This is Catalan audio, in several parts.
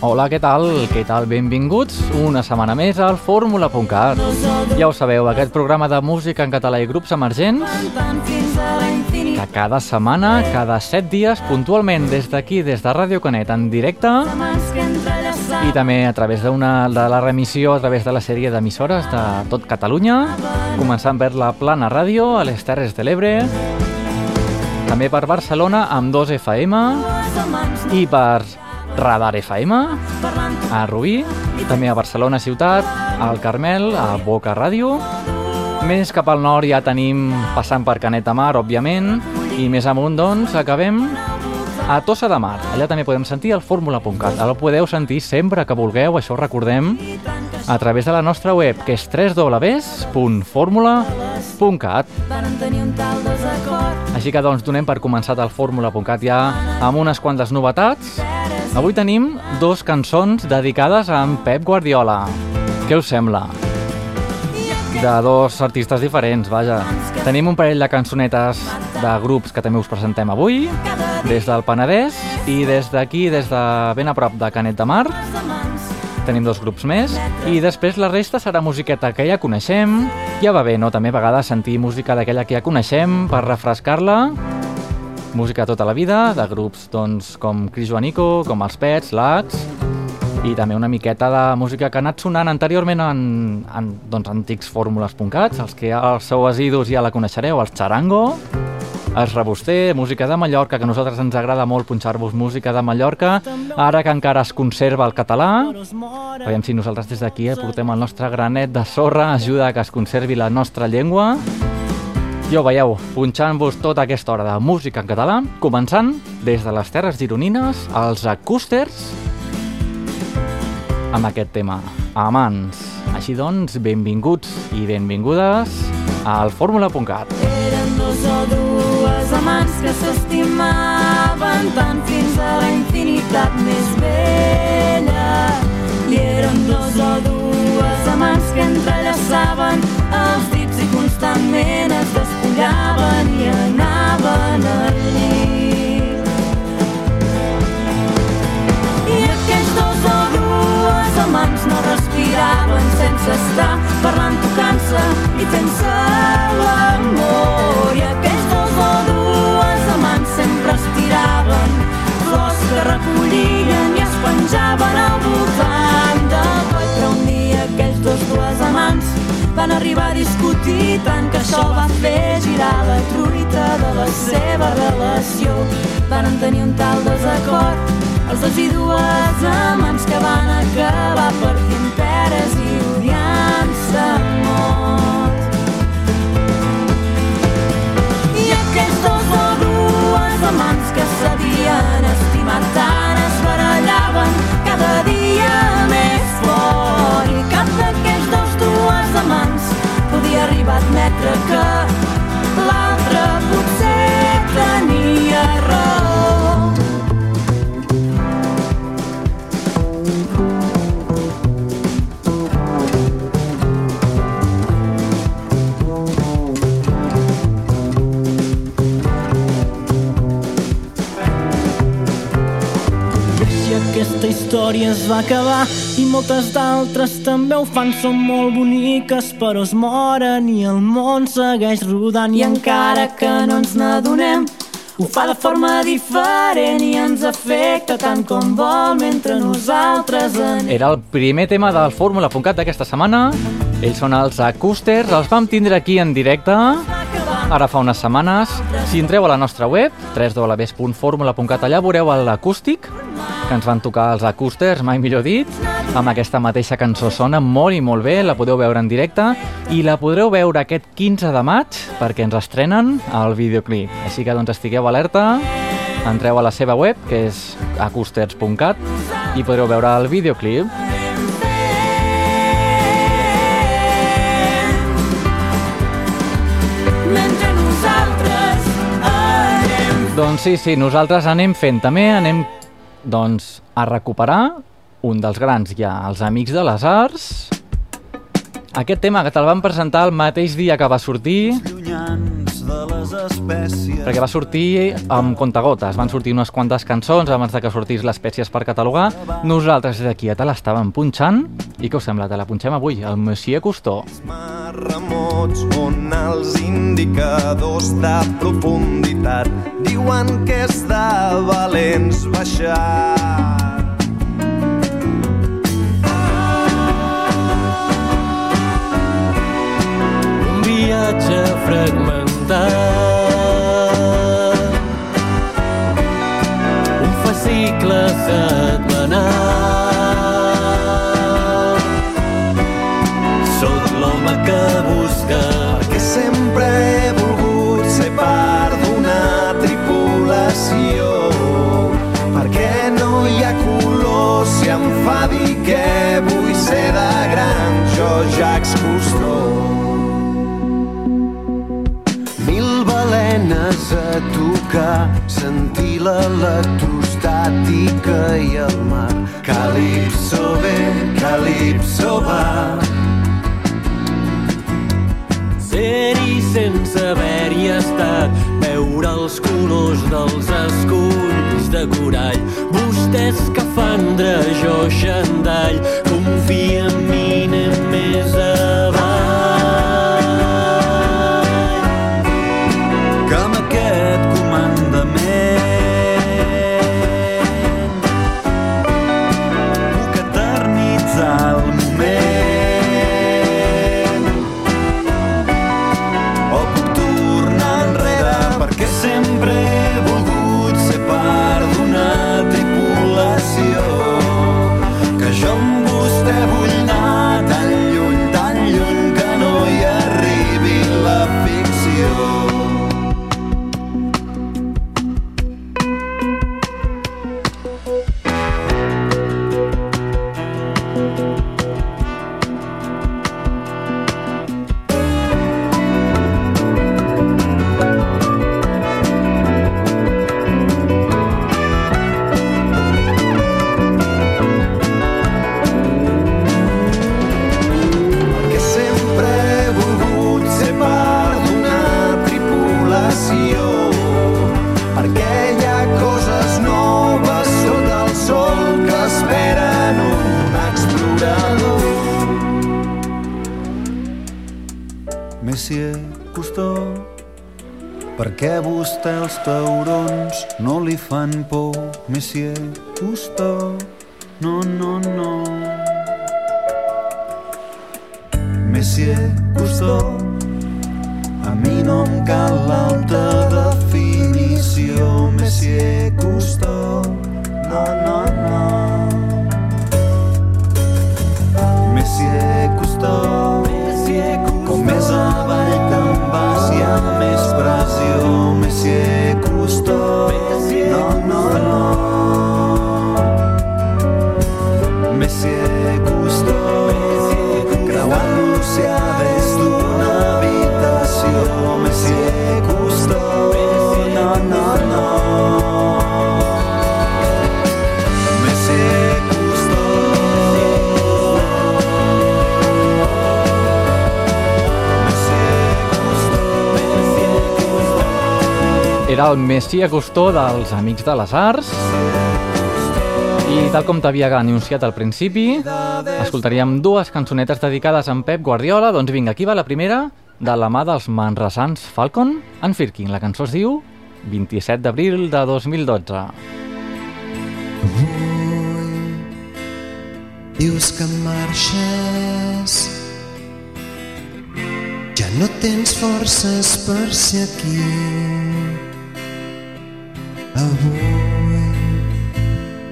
Hola, què tal? Què tal? Benvinguts una setmana més al fórmula.cat. Ja ho sabeu, aquest programa de música en català i grups emergents que cada setmana, cada set dies, puntualment des d'aquí, des de Ràdio Canet, en directe i també a través d'una de la remissió a través de la sèrie d'emissores de tot Catalunya, començant per la Plana Ràdio, a les Terres de l'Ebre, també per Barcelona amb 2 FM i per Radar FM a Rubí, també a Barcelona ciutat, al Carmel, a Boca Ràdio. Més cap al nord ja tenim passant per Canet de Mar, òbviament, i més amunt, doncs, acabem a Tossa de Mar. Allà també podem sentir el fórmula.cat. El podeu sentir sempre que vulgueu, això recordem, a través de la nostra web, que és www.formula.cat. Així que doncs donem per començat el fórmula.cat ja amb unes quantes novetats. Avui tenim dos cançons dedicades a en Pep Guardiola. Què us sembla? De dos artistes diferents, vaja. Tenim un parell de cançonetes de grups que també us presentem avui, des del Penedès i des d'aquí, des de ben a prop de Canet de Mar. Tenim dos grups més i després la resta serà musiqueta que ja coneixem. Ja va bé, no? També a vegades sentir música d'aquella que ja coneixem per refrescar-la música tota la vida, de grups doncs, com Cris Joanico, com els Pets, l'Ax, i també una miqueta de música que ha anat sonant anteriorment en, en doncs, antics fórmules.cats, els que els seus asidus ja la coneixereu, els Charango, els Reboster, música de Mallorca, que a nosaltres ens agrada molt punxar-vos música de Mallorca, ara que encara es conserva el català. Veiem si nosaltres des d'aquí eh, portem el nostre granet de sorra, ajuda a que es conservi la nostra llengua. Jo veieu, punxant-vos tota aquesta hora de música en català, començant des de les Terres Gironines, els acústers, amb aquest tema, Amants. Així doncs, benvinguts i benvingudes al fórmula.cat. Eren dos o dues amants que s'estimaven tant fins a la infinitat més vella. I eren dos o dues amants que entrellaçaven els dits i constantment es despullaven i anaven al llit. I aquells dos o dues amants no respiraven sense estar parlant, tocant-se i fent-se l'amor. I aquells que recollien i es penjaven al voltant del coll. Però un dia aquells dos dues amants van arribar a discutir tant que això va fer girar la truita de la seva relació. Van tenir un tal desacord els dos i dues amants que van acabar partint peres i odiant-se molt. I aquells dos o dues amants que s'havien estimat tant es barallaven cada dia més fort. I cap d'aquells dos dues amants podia arribar a admetre que història es va acabar i moltes d'altres també ho fan, són molt boniques però es moren i el món segueix rodant I encara que no ens n'adonem, ho fa de forma diferent i ens afecta tant com vol mentre nosaltres en... Era el primer tema del fórmula.cat d'aquesta setmana. Ells són els acústers, els vam tindre aquí en directe ara fa unes setmanes. Si entreu a la nostra web, www.formula.cat, allà veureu l'acústic, que ens van tocar els acústers, mai millor dit, amb aquesta mateixa cançó. Sona molt i molt bé, la podeu veure en directe i la podreu veure aquest 15 de maig perquè ens estrenen el videoclip. Així que doncs estigueu alerta, entreu a la seva web, que és acústers.cat, i podreu veure el videoclip. Doncs sí, sí, nosaltres anem fent. També, anem doncs a recuperar un dels grans ja, els Amics de les Arts. Aquest tema que te'l van presentar el mateix dia que va sortir, llunyans de les perquè va sortir amb contagotes. Van sortir unes quantes cançons abans de que sortís les espècies per catalogar. Nosaltres des d'aquí ja te l'estàvem punxant. I què us sembla? Te la punxem avui, el Monsieur Custó. remots on els indicadors de profunditat diuen que és de valents baixar. Un viatge fragmentat Un fascicle setmanal Soc l'home que busca Perquè sempre he volgut ser part d'una tripulació. Perquè no hi ha color si em fa dir que vull ser de gran jo Jacques Cousteau. Tocar, sentir l'electrostàtica i el mar. Calipso ve, calipso va. Ser-hi sense haver-hi estat Veure els colors dels esculls de corall Vostè escafandra, jo xandall Confia per què vostè els taurons no li fan por, Monsieur Cousteau? No, no, no. Monsieur Cousteau, a mi no em cal l'alta definició, Monsieur Cousteau. No, no, no. Monsieur Cousteau, com més avall més pressió, Monsieur Cousteau. No, no, no. Monsieur Cousteau, creuant Era el Messi Agustó dels Amics de les Arts. I tal com t'havia anunciat al principi, escoltaríem dues cançonetes dedicades a en Pep Guardiola. Doncs vinga, aquí va la primera, de la mà dels manresans Falcon en Firkin. La cançó es diu 27 d'abril de 2012. Dius que marxes Ja no tens forces per ser aquí Avui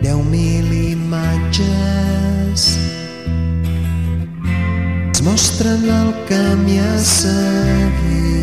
Deu mil imatges. Ens mostren el camí a seguir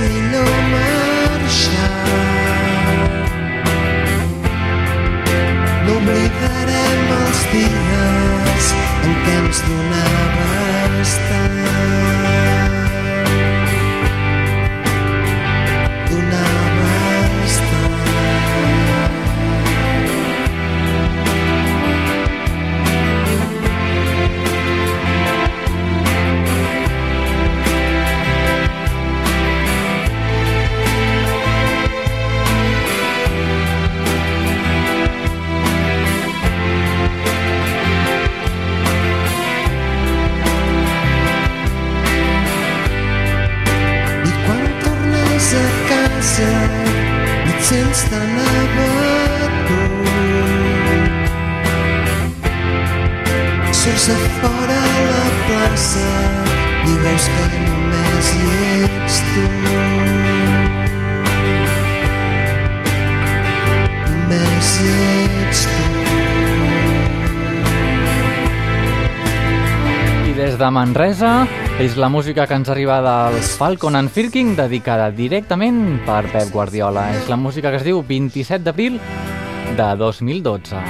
You no. Manresa. És la música que ens arriba del Falcon and Firking, dedicada directament per Pep Guardiola. És la música que es diu 27 d'abril de 2012.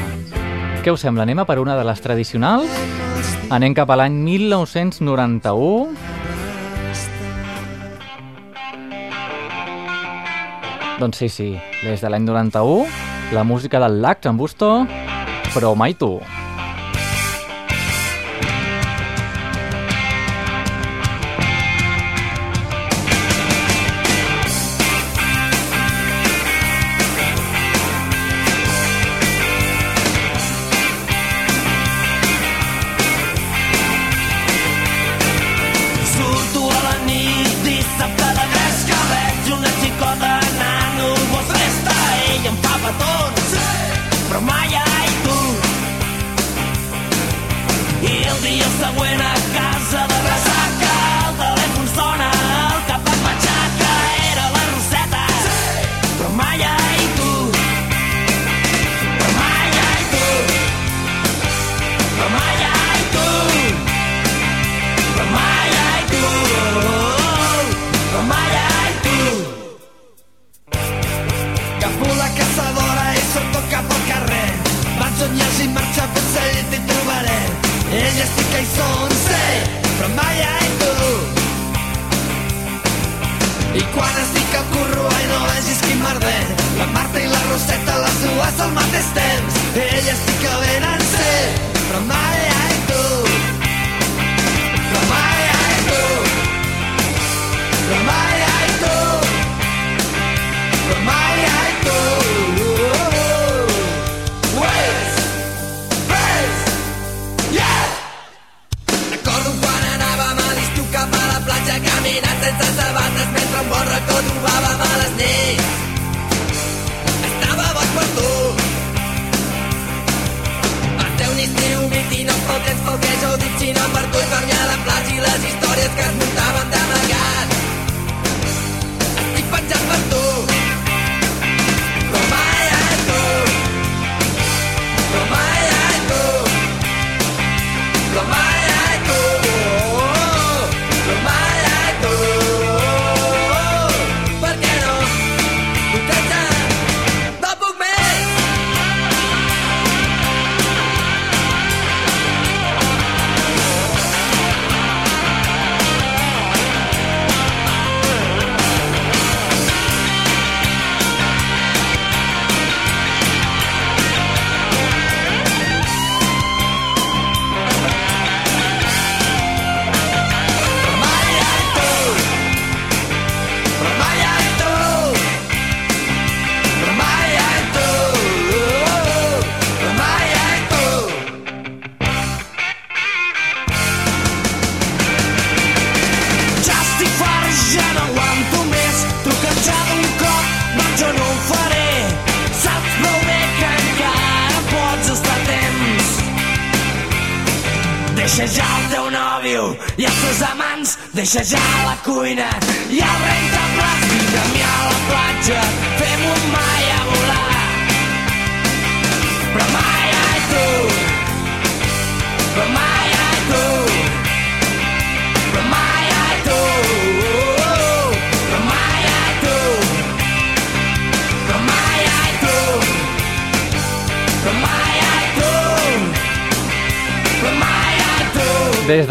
Què us sembla? Anem a per una de les tradicionals? Anem cap a l'any 1991. Doncs sí, sí, des de l'any 91, la música del Lacs en Busto, però mai tu. Mai tu.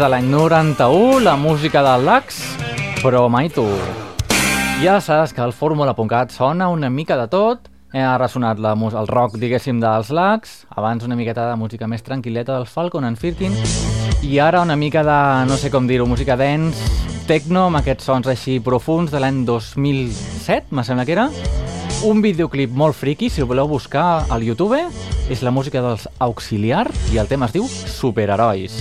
De l'any 91, la música del Lax, però mai tu. Ja saps que el Fórmula.cat sona una mica de tot. Eh, Ha ressonat la, el rock, diguéssim, dels Lax, abans una miqueta de música més tranquil·leta dels Falcon and Firkin, i ara una mica de, no sé com dir-ho, música dance, techno, amb aquests sons així profuns de l'any 2007, me sembla que era. Un videoclip molt friki, si el voleu buscar al YouTube, és la música dels Auxiliar i el tema es diu Superherois.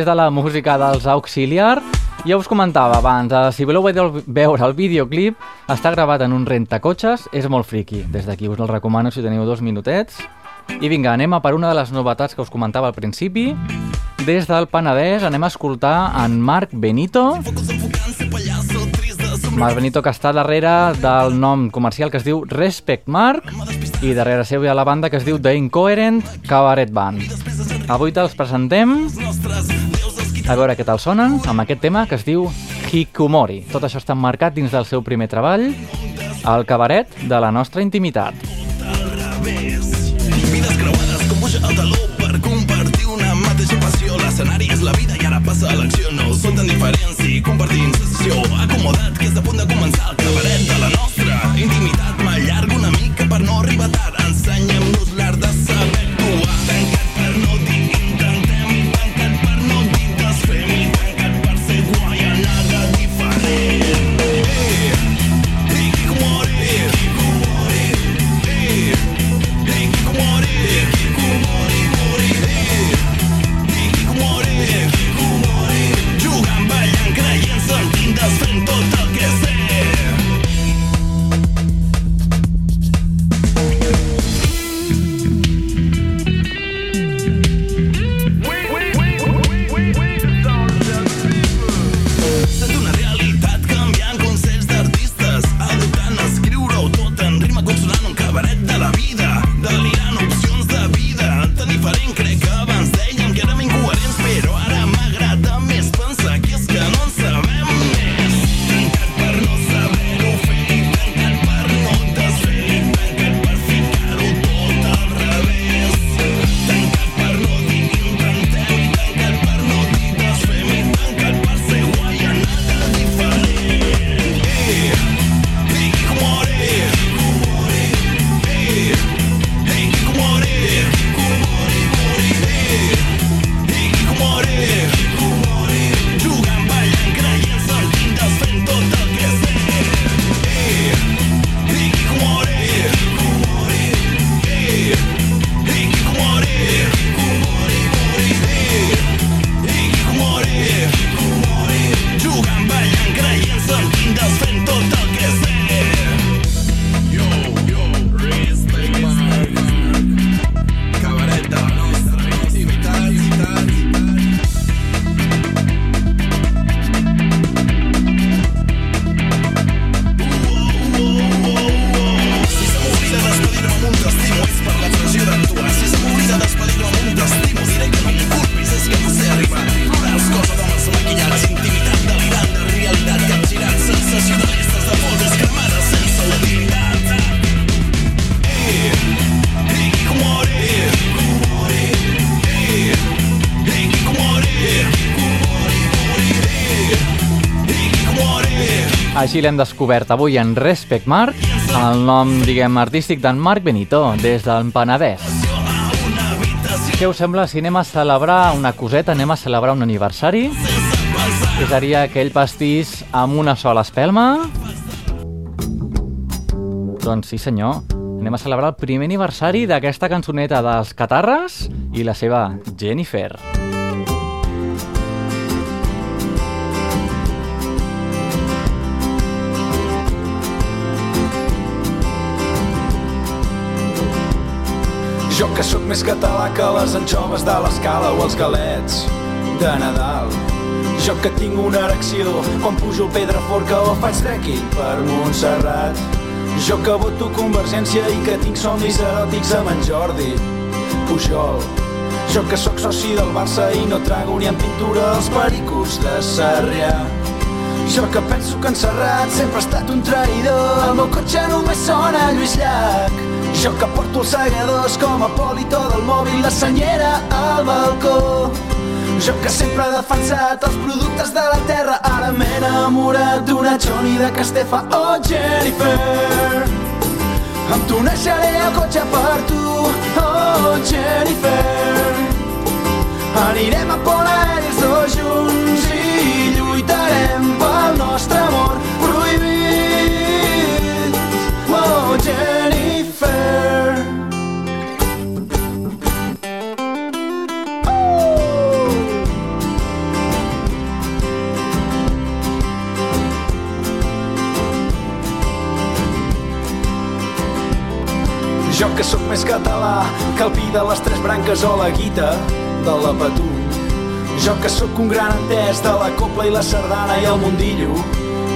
Després de la música dels Auxiliar, ja us comentava abans, eh, si voleu veure el videoclip, està gravat en un rentacotxes, és molt friki. Des d'aquí us el recomano si teniu dos minutets. I vinga, anem a per una de les novetats que us comentava al principi. Des del Penedès anem a escoltar en Marc Benito. Marc Benito que està darrere del nom comercial que es diu Respect Mark i darrere seu hi ha la banda que es diu The Incoherent Cabaret Band. Avui te'ls presentem a veure què tal sonen amb aquest tema que es diu Hikumori. Tot això està marcat dins del seu primer treball, el cabaret de la nostra intimitat. Vides creuades com puja el taló per compartir una mateixa passió. L'escenari és la vida i ara passa a l'acció. No són tan diferents i compartim sensació. Acomodat que és a punt de començar el Així l'hem descobert avui en Respect Marc, el nom, diguem, artístic d'en Marc Benito, des del Penedès. Què us sembla si anem a celebrar una coseta, anem a celebrar un aniversari? Que seria aquell pastís amb una sola espelma? Doncs sí senyor, anem a celebrar el primer aniversari d'aquesta cançoneta dels Catarres i la seva Jennifer. Jo que sóc més català que les anxoves de l'escala o els galets de Nadal. Jo que tinc una erecció quan pujo el Pedraforca o faig trekking per Montserrat. Jo que voto Convergència i que tinc somnis eròtics amb en Jordi Pujol. Jo que sóc soci del Barça i no trago ni en pintura els pericos de Sarrià. Jo que penso que en Serrat sempre ha estat un traïdor El meu cotxe només sona Lluís Llach Jo que porto els segadors com a polito del mòbil La senyera al balcó. Jo que sempre he defensat els productes de la terra Ara m'he enamorat d'una Johnny de Castefa Oh Jennifer. Em tuneixaré el cotxe per tu Oh Jennifer. Anirem a Pont Jo que sóc més català que el pi de les tres branques o la guita de la Patum. Jo que sóc un gran entès de la copla i la sardana i el mundillo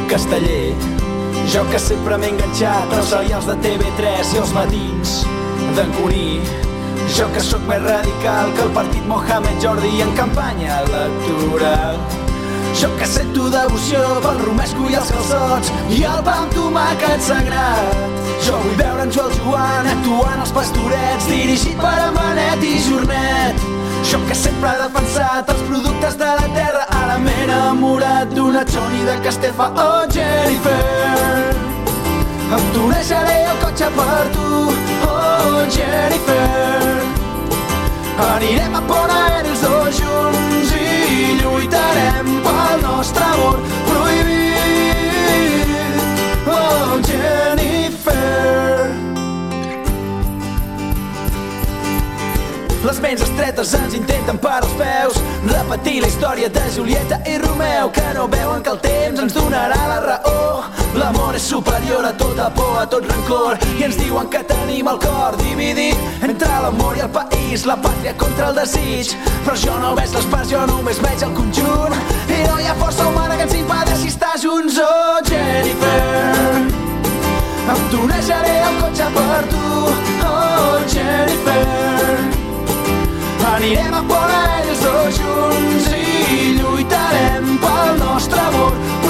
casteller. Jo que sempre m'he enganxat als serials de TV3 i els matins d'en Cuní. Jo que sóc més radical que el partit Mohamed Jordi en campanya electoral. Jo que sento devoció pel romesco i els calçots i el pa amb tomàquet sagrat. Jo vull veure en Joel Joan actuant als pastorets dirigit per en Benet i Jornet. Jo que sempre he defensat els productes de la terra ara m'he enamorat d'una Johnny de Castefa oh Jennifer. Em tunejaré el cotxe per tu oh Jennifer. Anirem a dos junts i lluitarem pel nostre amor prohibit. Oh, Jennifer. Les ments estretes ens intenten per als peus. Repetir la història de Julieta i Romeu Que no veuen que el temps ens donarà la raó. L'amor és superior a tota por, a tot rancor I ens diuen que tenim el cor dividit Entre l'amor i el país, la pàtria contra el desig. Però jo no veig les parts, jo només veig el conjunt. I no hi ha força humana que ens impedeixi estar junts. Oh, Jennifer Em tunejaré el cotxe per tu. Oh, Jennifer Anirem a Pont Aèries dos junts i lluitarem pel nostre amor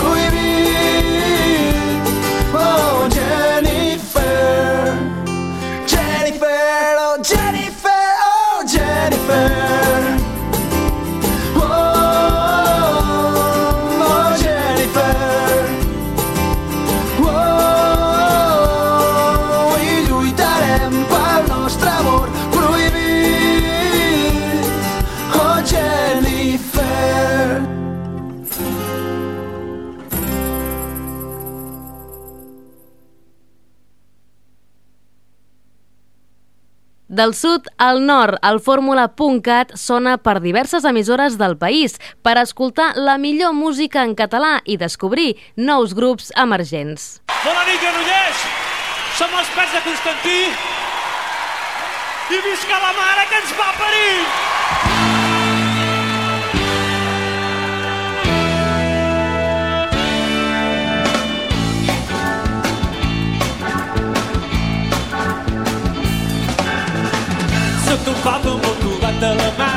Del sud al nord, el fórmula.cat sona per diverses emissores del país per escoltar la millor música en català i descobrir nous grups emergents. Bona nit, Granollers! Som els Pets de Constantí i visca la mare que ens va parir! Sóc un papa amb el trobat de la mà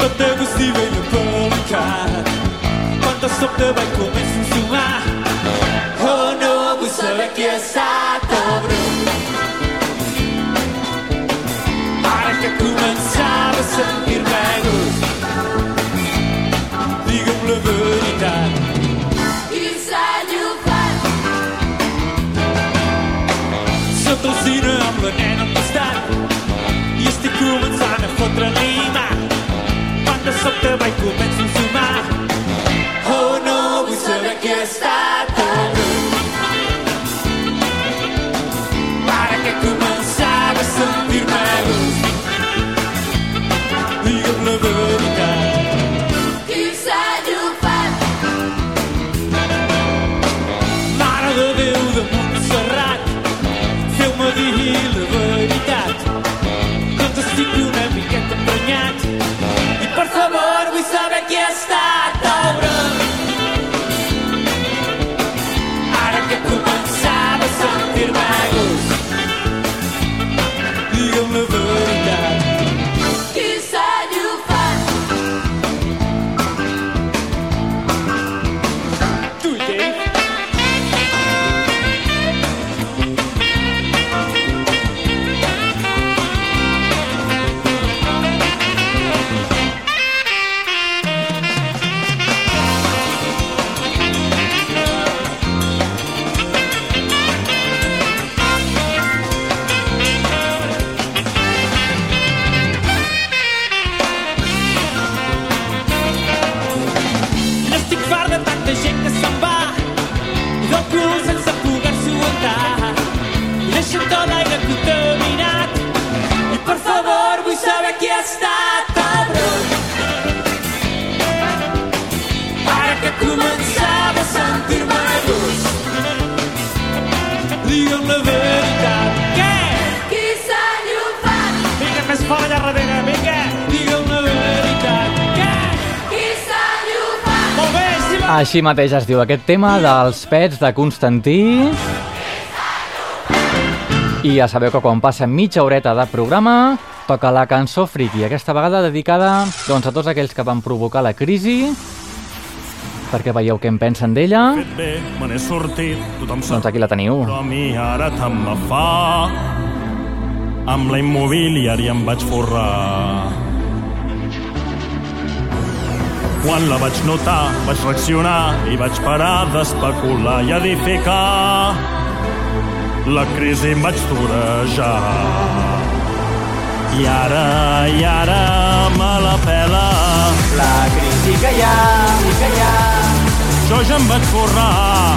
tot agustiu i apelicat quan de sobte vaig començar a sumar Oh no, fotre l'ima quan de sobte vaig començar a sumar oh no vull saber qui ha estat afirmamos. Així mateix es diu aquest tema dels pets de Constantí. I ja sabeu que quan passa mitja horeta de programa toca la cançó friki, aquesta vegada dedicada doncs, a tots aquells que van provocar la crisi, perquè veieu què en pensen d'ella. Fet bé, me n'he sortit, tothom sap. Doncs aquí la teniu. Però a mi ara tant me fa. Amb la immobiliària em vaig forrar. Quan la vaig notar, vaig reaccionar i vaig parar d'especular i edificar. La crisi em vaig torejar. I ara, i ara me la pela. La crisi que hi ha, que hi ha. Jo ja em vaig forrar.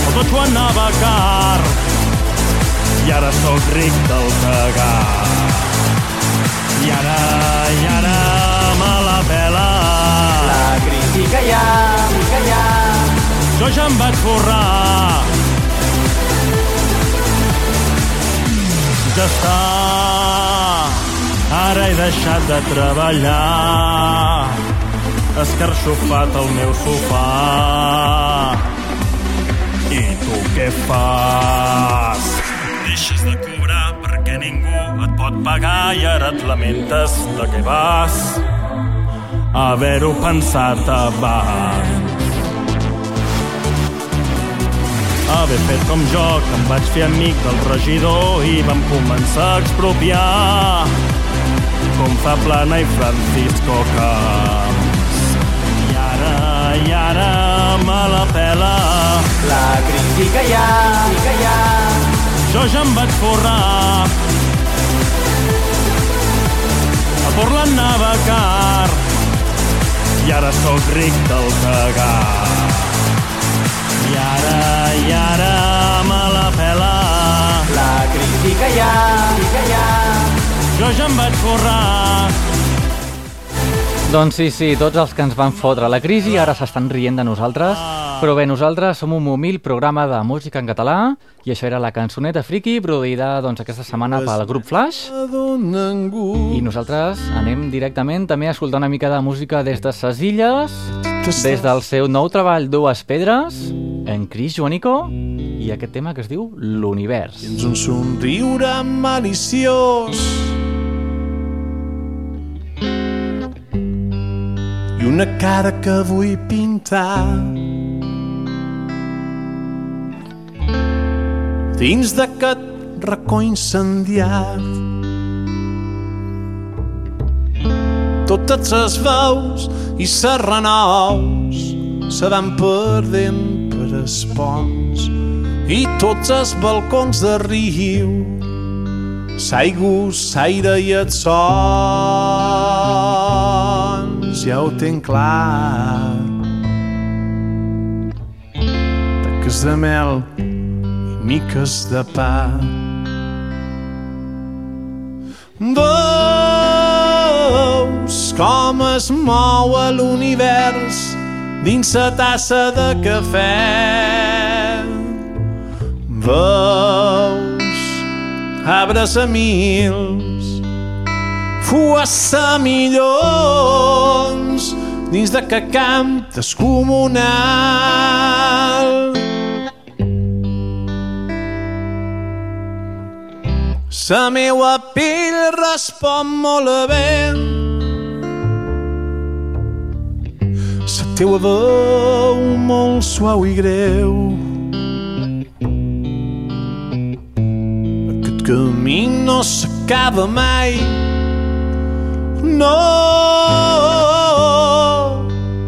El totxo anava car i ara sóc ric del cagar. I ara, i ara me la pela. La crisi que hi ha, que hi ha. Jo ja em vaig forrar. Ja està. Ara he deixat de treballar. Escarxofat al meu sofà. I tu què fas? Deixes de cobrar perquè ningú et pot pagar i ara et lamentes de què vas. Haver-ho pensat abans. haver fet com jo, que em vaig fer amic del regidor i vam començar a expropiar com fa Plana i Francisco Camps. I ara, i ara me la pela. La hi ha, que hi ha. Jo ja em vaig forrar. A Portland anava car i ara sóc ric del cagar. I ara, i ara me la pela. La crisi que hi ha, que hi ha. Jo ja em vaig forrar. Doncs sí, sí, tots els que ens van fotre la crisi ara s'estan rient de nosaltres. Però bé, nosaltres som un humil programa de música en català i això era la cançoneta friki produïda doncs, aquesta setmana pel grup Flash. I nosaltres anem directament també a escoltar una mica de música des de ses illes, des del seu nou treball Dues Pedres, en Cris Joanico, i aquest tema que es diu L'Univers. Tens un somriure maliciós i una cara que vull pintar. Dins d'aquest racó incendiat totes les veus i serranous se van perdent per els ponts i tots els balcons de riu S'aigua, s'aire i els sons, ja ho tenc clar. Taques de mel i miques de pa. Veus com es mou a l'univers dins la tassa de cafè. Veus arbres a mils, fues a milions dins de que camp descomunal. La meua pell respon molt bé. La teua veu molt suau i greu. Aquest camí no s'acaba mai. No,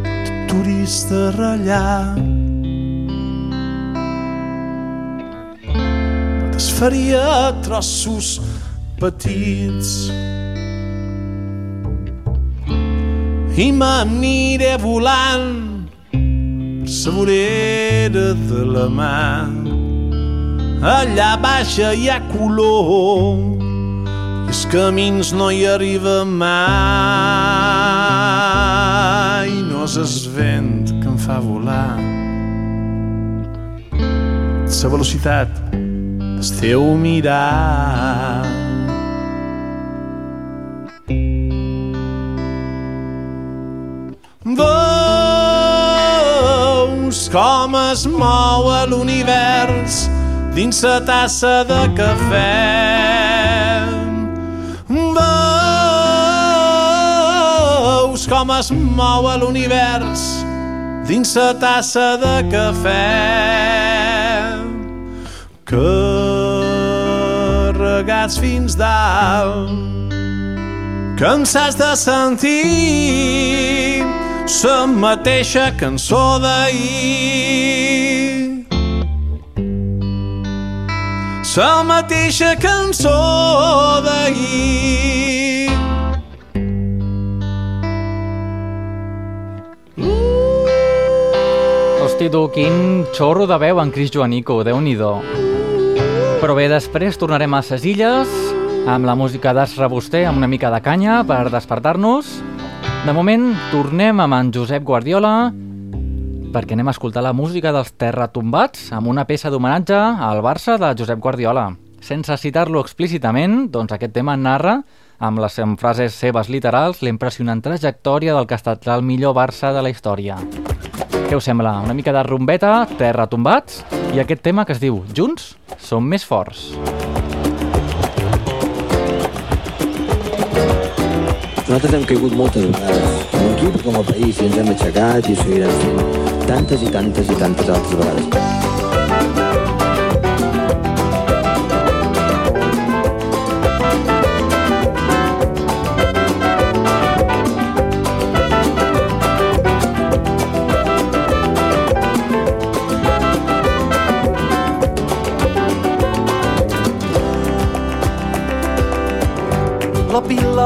t'aturis de ratllar. es faria trossos petits. I m'aniré volant per la vorera de la mà. Allà baix hi ha color els camins no hi arriba mai. No és el vent que em fa volar. La velocitat el teu mirar. Veus com es mou l'univers dins la tassa de cafè. Veus com es mou a l'univers dins la tassa de cafè. Carregats fins dalt cansats de sentir la mateixa cançó d'ahir. La mateixa cançó d'ahir Tu, quin xorro de veu en Cris Joanico, déu nhi Però bé, després tornarem a ses illes amb la música d'As Reboster amb una mica de canya per despertar-nos. De moment, tornem amb en Josep Guardiola perquè anem a escoltar la música dels Terratombats amb una peça d'homenatge al Barça de Josep Guardiola. Sense citar-lo explícitament, doncs aquest tema narra, amb les frases seves literals, l'impressionant trajectòria del que ha estat el millor Barça de la història. Què us sembla? Una mica de rumbeta, Terratombats, i aquest tema que es diu Junts som més forts. Nosaltres hem caigut moltes vegades, com a equip, com a país, i ens hem aixecat i seguirem fent tantes i tantes i tantes altres vegades.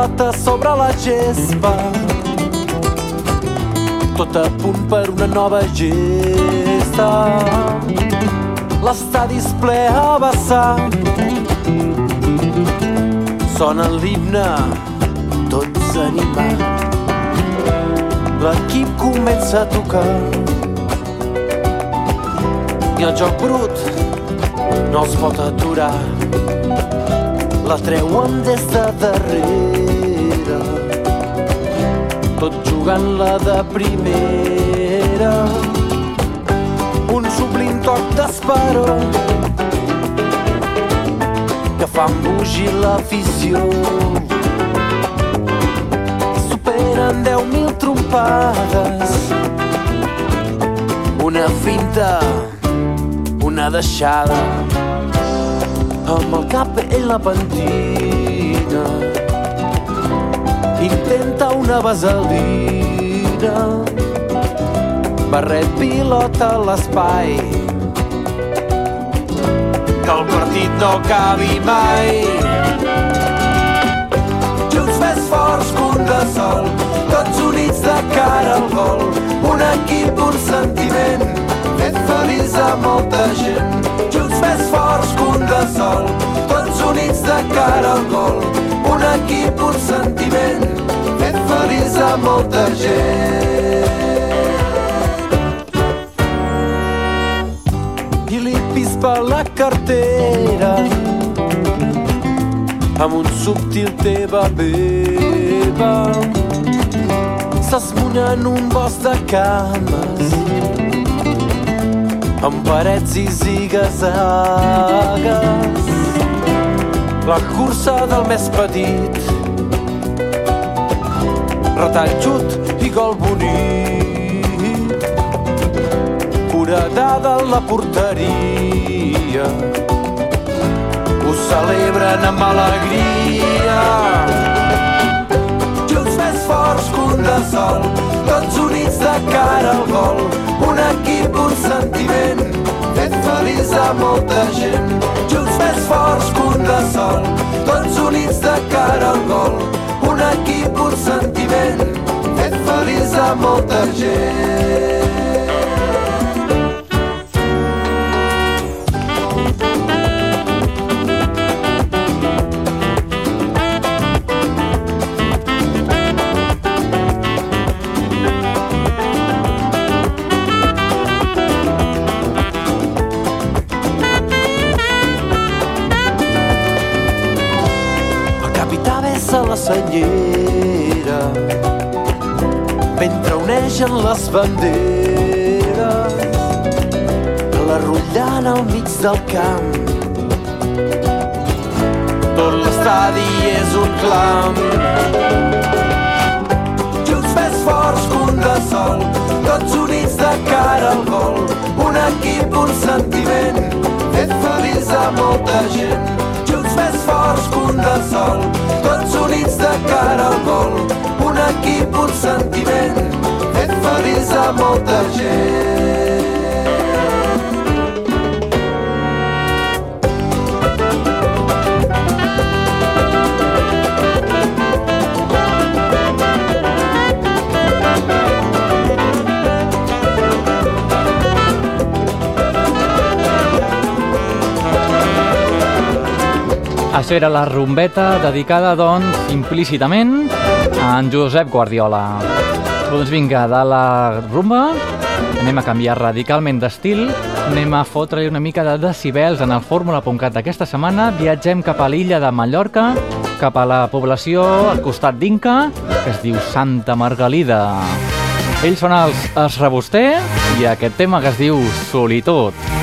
Pilota sobre la gespa. Tot a punt per una nova gesta. L'estadi es ple a vessar sona l'himne tots animats. L'equip comença a tocar. I el joc brut no els pot aturar. La treuen des de darrere jugant-la de primera. Un sublime toc d'esperó que fa embogir l'afició superen 10.000 trompades. Una finta una deixada. Amb el cap ell la pentina intenta una vaselina. Barret pilota l'espai. Que el partit no acabi mai. Junts més forts que un de sol, tots units de cara al gol. Un equip, un sentiment, fet feliç a molta gent. Junts més forts que un de sol, tots units de cara al gol un equip, un sentiment i li pispa la cartera amb un subtil teva beba. En un bosc de cames amb parets i zigue-zagues la cursa del més petit retall xut i gol bonic. Foradada en la porteria. Ho celebren amb alegria. Junts més forts que un de sol tots units de cara al gol. Un equip, un sentiment fet feliç a molta gent. Junts més forts que un de sol tots units de cara al gol. Un equip, un sentiment fet feliç a molta gent senyera mentre uneixen les banderes la rutllant al mig del camp. Tot l'estadi és un clam. Junts més forts que un de sol tots units de cara al gol un equip, un sentiment fet feliç a molta gent. Junts més forts que un de sol tots units de cara al gol un equip, un sentiment fet feliç a molta gent Això era la rumbeta dedicada, doncs, implícitament a en Josep Guardiola. Doncs vinga, de la rumba anem a canviar radicalment d'estil, anem a fotre-li una mica de decibels en el fórmula.cat d'aquesta setmana, viatgem cap a l'illa de Mallorca, cap a la població al costat d'Inca, que es diu Santa Margalida. Ells són els Es i aquest tema que es diu Solitud. Ja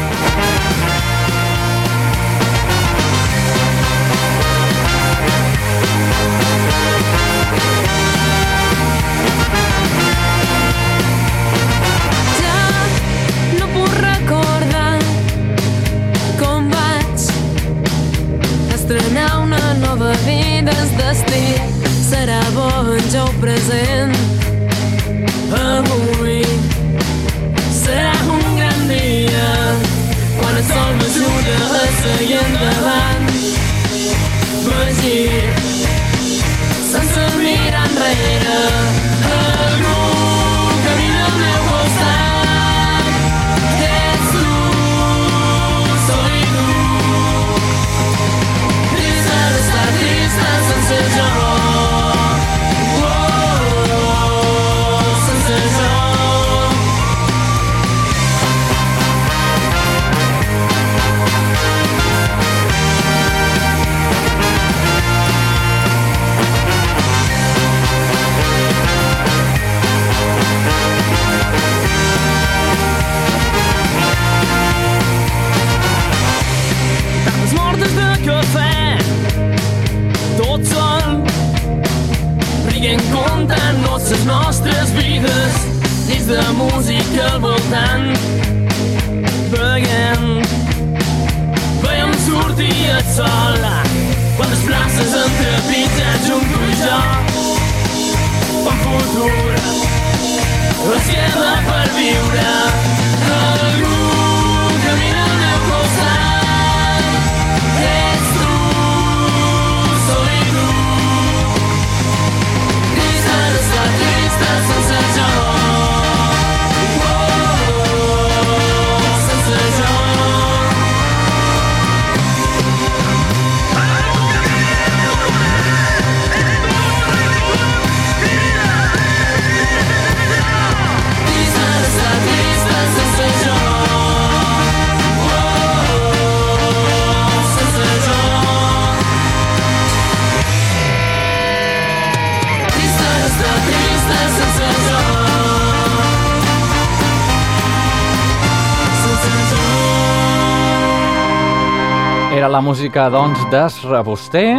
la música, doncs, d'Esreboster,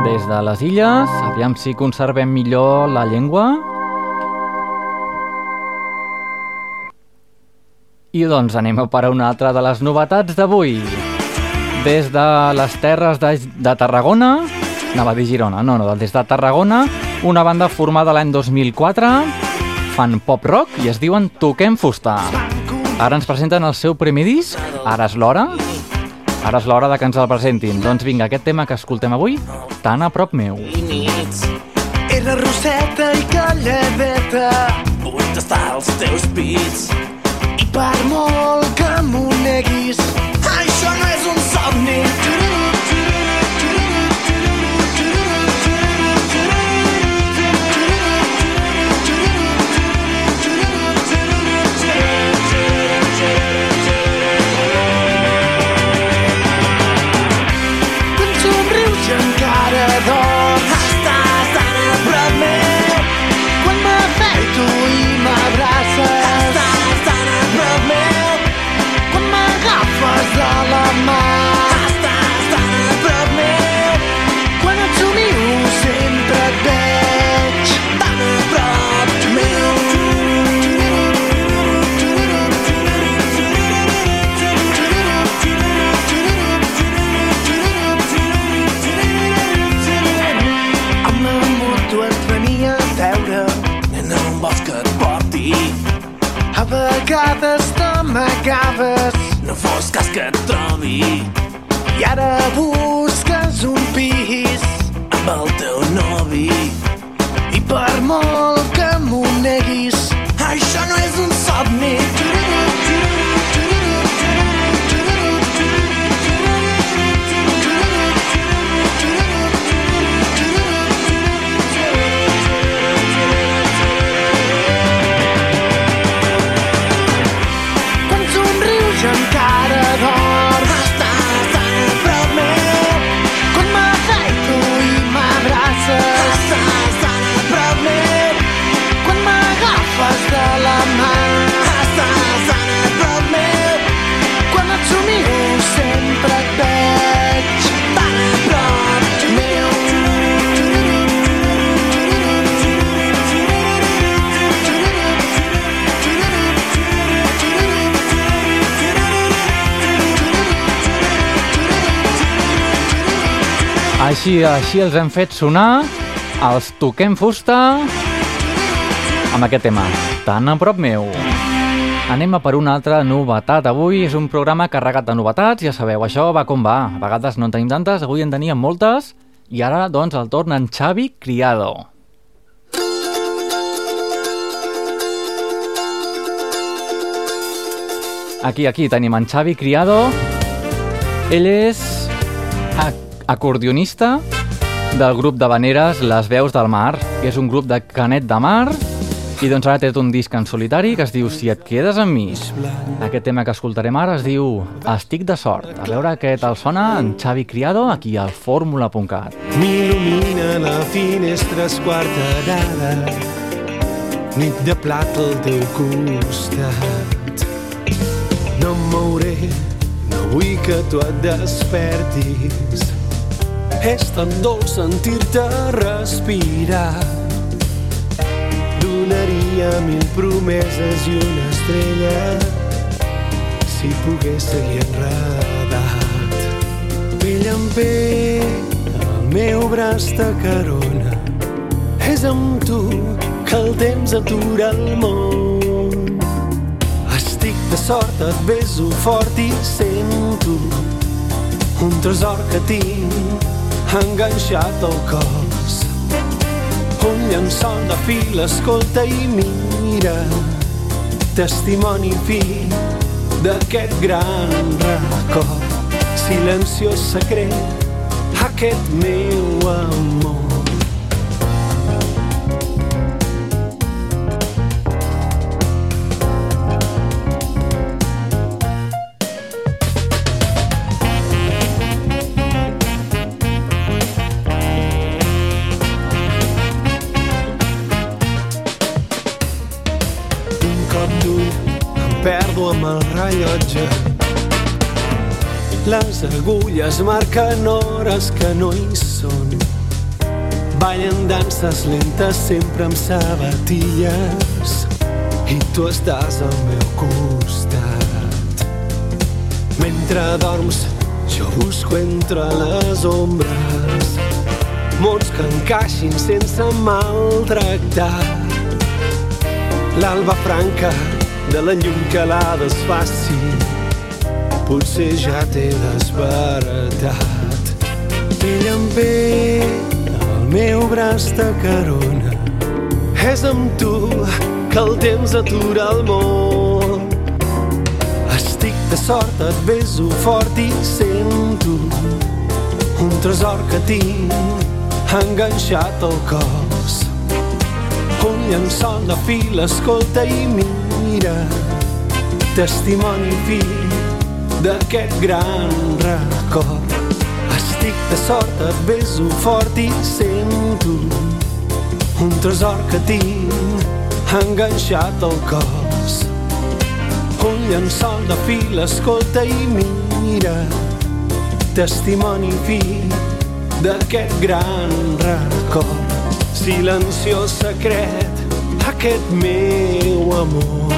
des de les illes. Aviam si conservem millor la llengua. I doncs anem a per a una altra de les novetats d'avui. Des de les terres de, de Tarragona, anava a dir Girona, no, no, des de Tarragona, una banda formada l'any 2004, fan pop-rock i es diuen Toquem Fusta. Ara ens presenten el seu primer disc, ara és l'hora, ara és l'hora de que ens el presentin. Doncs vinga, aquest tema que escoltem avui, tan a prop meu. Era roseta i calladeta. Vull tastar els teus pits. I per molt que m'ho neguis, això no és un somni. Quan Així, els hem fet sonar, els toquem fusta amb aquest tema, tan a prop meu. Anem a per una altra novetat. Avui és un programa carregat de novetats, ja sabeu, això va com va. A vegades no en tenim tantes, avui en teníem moltes, i ara, doncs, el torn en Xavi Criado. Aquí, aquí tenim en Xavi Criado. Ell és acordionista del grup de veneres Les Veus del Mar, que és un grup de Canet de Mar, i doncs ara té un disc en solitari que es diu Si et quedes amb mi. Aquest tema que escoltarem ara es diu Estic de sort. A veure què tal sona en Xavi Criado aquí al fórmula.cat. M'il·lumina la finestra esquarterada Nit de plat al teu costat No em mouré, no vull que tu et despertis És tan dolç sentir-te respirar Donaria mil promeses i una estrella si pogués seguir enredat. Pell en pell, el meu braç carona. És amb tu que el temps atura el món. Estic de sort, et beso fort i sento un tresor que tinc enganxat al cos. Un llençol de fil, escolta i mira, testimoni fi d'aquest gran racó. Silenciós secret, aquest meu amor. Amb el rellotge. Les agulles marquen hores que no hi són. Ballen danses lentes sempre amb sabatilles i tu estàs al meu costat. Mentre dorms, jo busco entre les ombres mots que encaixin sense maltractar. L'alba franca de la llum que la desfaci potser ja t'he desbaratat. Pell pell, el meu braç de carona és amb tu que el temps atura el món. Estic de sort, et beso fort i sento un tresor que tinc enganxat al cos. Un llençol de fil, escolta i mira, testimoni fill d'aquest gran record. Estic de sort, et beso fort i sento un tresor que tinc enganxat al cos. Un llençol de fil, escolta i mira, testimoni fill d'aquest gran record. Silenciós secret, aquest meu amor.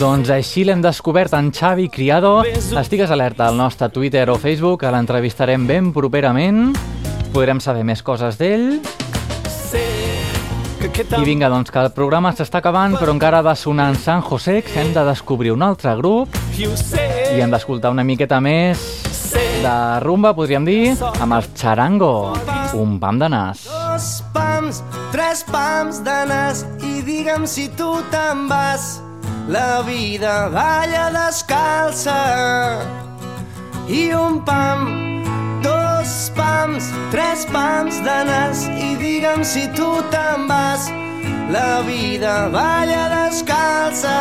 Doncs així l'hem descobert en Xavi Criado. Estigues alerta al nostre Twitter o Facebook, que l'entrevistarem ben properament. Podrem saber més coses d'ell. I vinga, doncs, que el programa s'està acabant, però encara de sonar en San José, que hem de descobrir un altre grup i hem d'escoltar una miqueta més de rumba, podríem dir, amb el Charango, un pam de nas. Dos pams, tres pams de nas i digue'm si tu te'n vas. La vida balla descalça i un pam, dos pams, tres pams de nas i digue'm si tu te'n vas. La vida balla descalça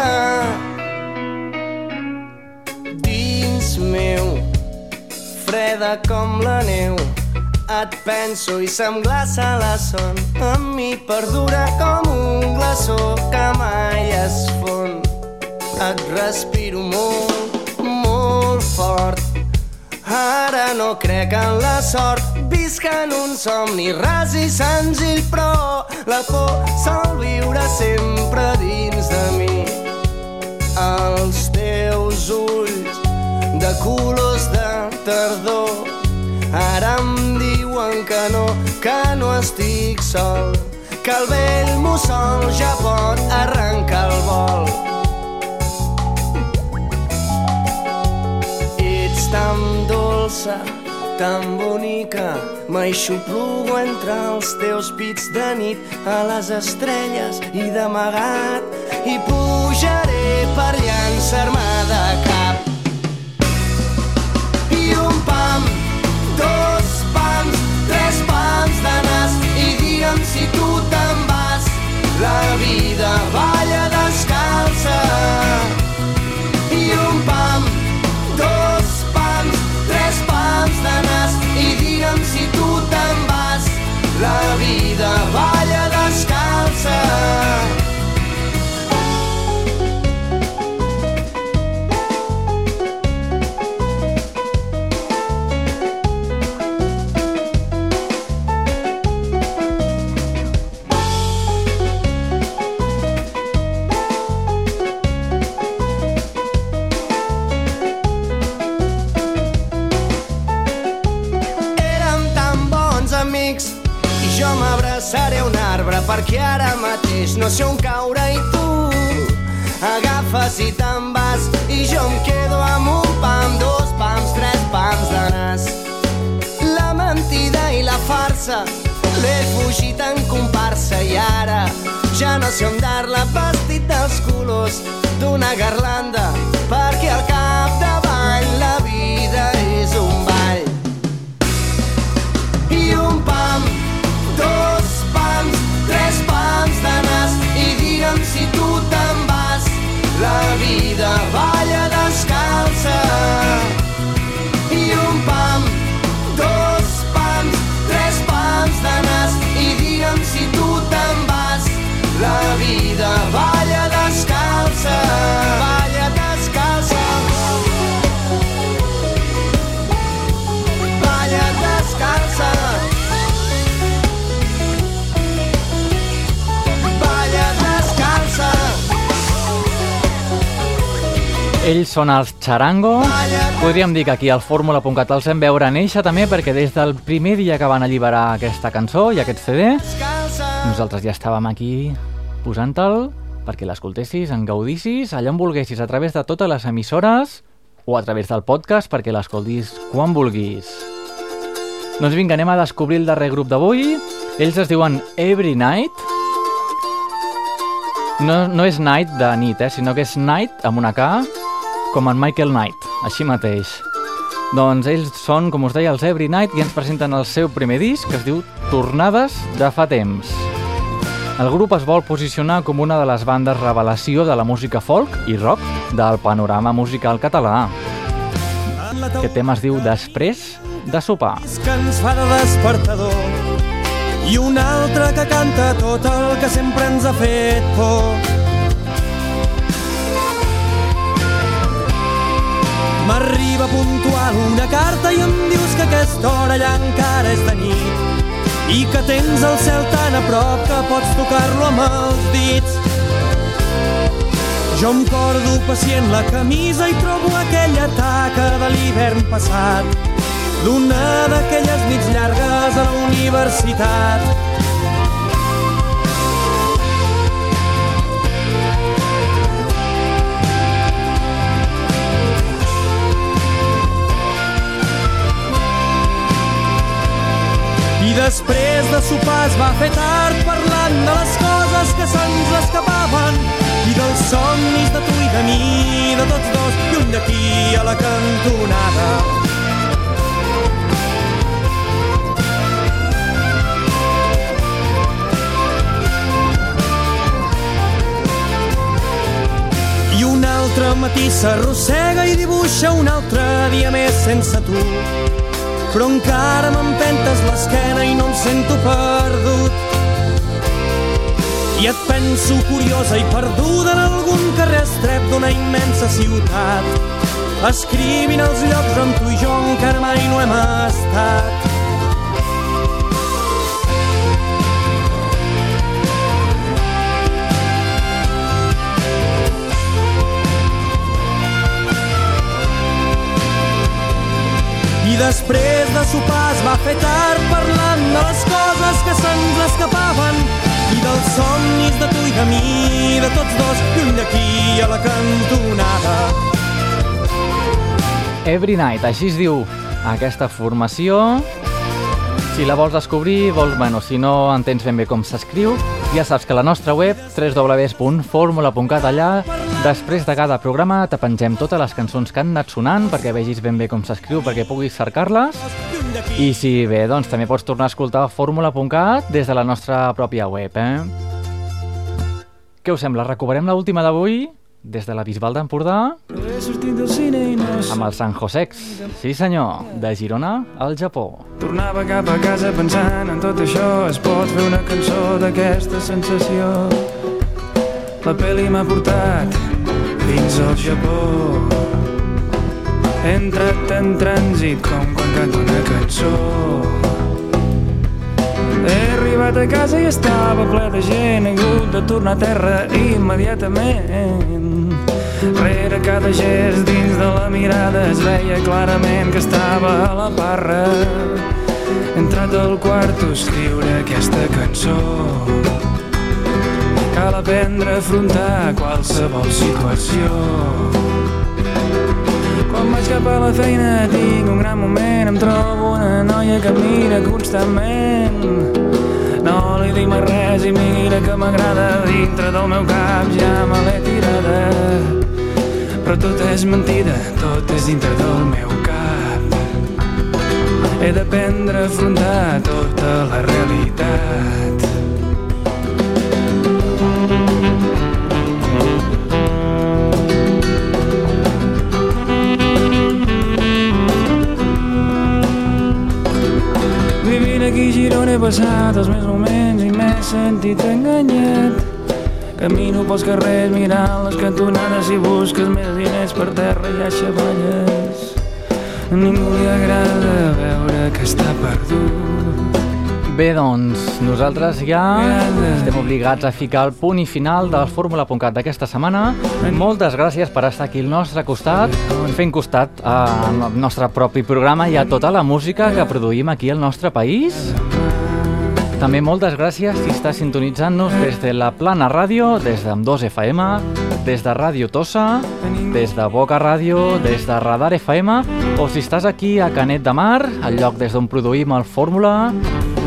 dins meu, freda com la neu. Et penso i se'm glaça la son, amb mi perdura com un glaçó que mai es fon. Et respiro molt, molt fort. Ara no crec en la sort, visc en un somni ras i senzill, però la por sol viure sempre dins de mi. Els teus ulls de colors de tardor ara em diuen que no, que no estic sol, que el vell mussol ja pot arrencar el vol. Ets tan dolça, tan bonica, m'aixoplugo entre els teus pits de nit a les estrelles i d'amagat i pujaré per llançar-me de cap. Si tu te'n vas. La vida balla són els Charango. Podríem dir que aquí al Fórmula.cat els vam veure néixer també perquè des del primer dia que van alliberar aquesta cançó i aquest CD nosaltres ja estàvem aquí posant-te'l perquè l'escoltessis, en gaudissis, allà on volguessis, a través de totes les emissores o a través del podcast perquè l'escoltis quan vulguis. Doncs vinga, anem a descobrir el darrer grup d'avui. Ells es diuen Every Night. No, no és night de nit, eh, sinó que és night amb una K, com en Michael Knight, així mateix. Doncs ells són, com us deia, els Every Night i ens presenten el seu primer disc que es diu Tornades de fa temps. El grup es vol posicionar com una de les bandes revelació de la música folk i rock del panorama musical català. Aquest tema es diu Després de sopar. que ens fa de despertador i un altre que canta tot el que sempre ens ha fet por. M'arriba puntual una carta i em dius que aquesta hora ja encara és de nit i que tens el cel tan a prop que pots tocar-lo amb els dits. Jo em cordo pacient la camisa i trobo aquella taca de l'hivern passat d'una d'aquelles nits llargues a la universitat. Després de sopar es va fer tard parlant de les coses que se'ns escapaven i dels somnis de tu i de mi, de tots dos, lluny d'aquí a la cantonada. I un altre matí s'arrossega i dibuixa un altre dia més sense tu. Però encara m'empentes l'esquena i no em sento perdut. I et penso curiosa i perduda en algun carrer estrep d'una immensa ciutat. Escrivint els llocs on tu i jo encara mai no hem estat. Després de sopar es va fer tard parlant de les coses que se'ns escapaven i dels somnis de tu i de mi, de tots dos, lluny d'aquí a la cantonada. Every Night, així es diu aquesta formació. Si la vols descobrir, vols, bueno, si no entens ben bé com s'escriu, ja saps que la nostra web, www.formula.cat, allà, després de cada programa, te pengem totes les cançons que han anat sonant perquè vegis ben bé com s'escriu, perquè puguis cercar-les. I si bé, doncs també pots tornar a escoltar Fórmula.cat des de la nostra pròpia web, eh? Què us sembla? Recuperem l'última d'avui des de la Bisbal d'Empordà amb el San Josex. Sí senyor, de Girona al Japó. Tornava cap a casa pensant en tot això Es pot fer una cançó d'aquesta sensació La pel·li m'ha portat fins al Japó. He entrat en trànsit com quan canto una cançó. He arribat a casa i estava ple de gent He hagut de tornar a terra immediatament. Rere cada gest dins de la mirada es veia clarament que estava a la barra He entrat al quarto a escriure aquesta cançó Cal aprendre a afrontar qualsevol situació. Quan vaig cap a la feina tinc un gran moment Em trobo una noia que mira constantment. No li dic mai res i mira que m'agrada Dintre del meu cap ja me l'he tirada. Però tot és mentida, tot és dintre del meu cap. He d'aprendre a afrontar tota la realitat Girona he passat els meus moments i m'he sentit enganyat. Camino pels carrers mirant les cantonades i busques més diners per terra i a xavalles. A ningú li agrada veure que està perdut. Bé, doncs, nosaltres ja estem obligats a ficar el punt i final del Fórmula.cat d'aquesta setmana. Moltes gràcies per estar aquí al nostre costat, fent costat al nostre propi programa i a tota la música que produïm aquí al nostre país. També moltes gràcies si estàs sintonitzant-nos des de la Plana Ràdio, des d'Am2 FM, des de Ràdio Tossa, des de Boca Ràdio, des de Radar FM, o si estàs aquí a Canet de Mar, el lloc des d'on produïm el Fórmula,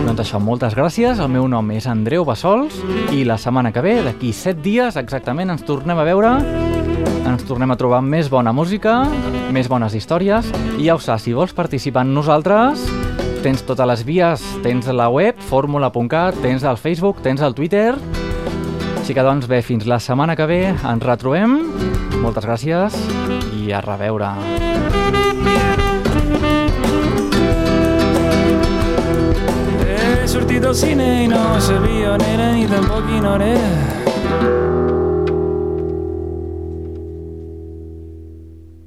doncs això, moltes gràcies. El meu nom és Andreu Bassols i la setmana que ve, d'aquí 7 dies exactament, ens tornem a veure. Ens tornem a trobar amb més bona música, més bones històries. I ja ho saps, si vols participar amb nosaltres tens totes les vies, tens la web fórmula.cat, tens el Facebook, tens el Twitter. Així que doncs bé, fins la setmana que ve ens retrobem. Moltes gràcies i a reveure. He sortit del cine i no sabia on era ni tampoc quina hora era.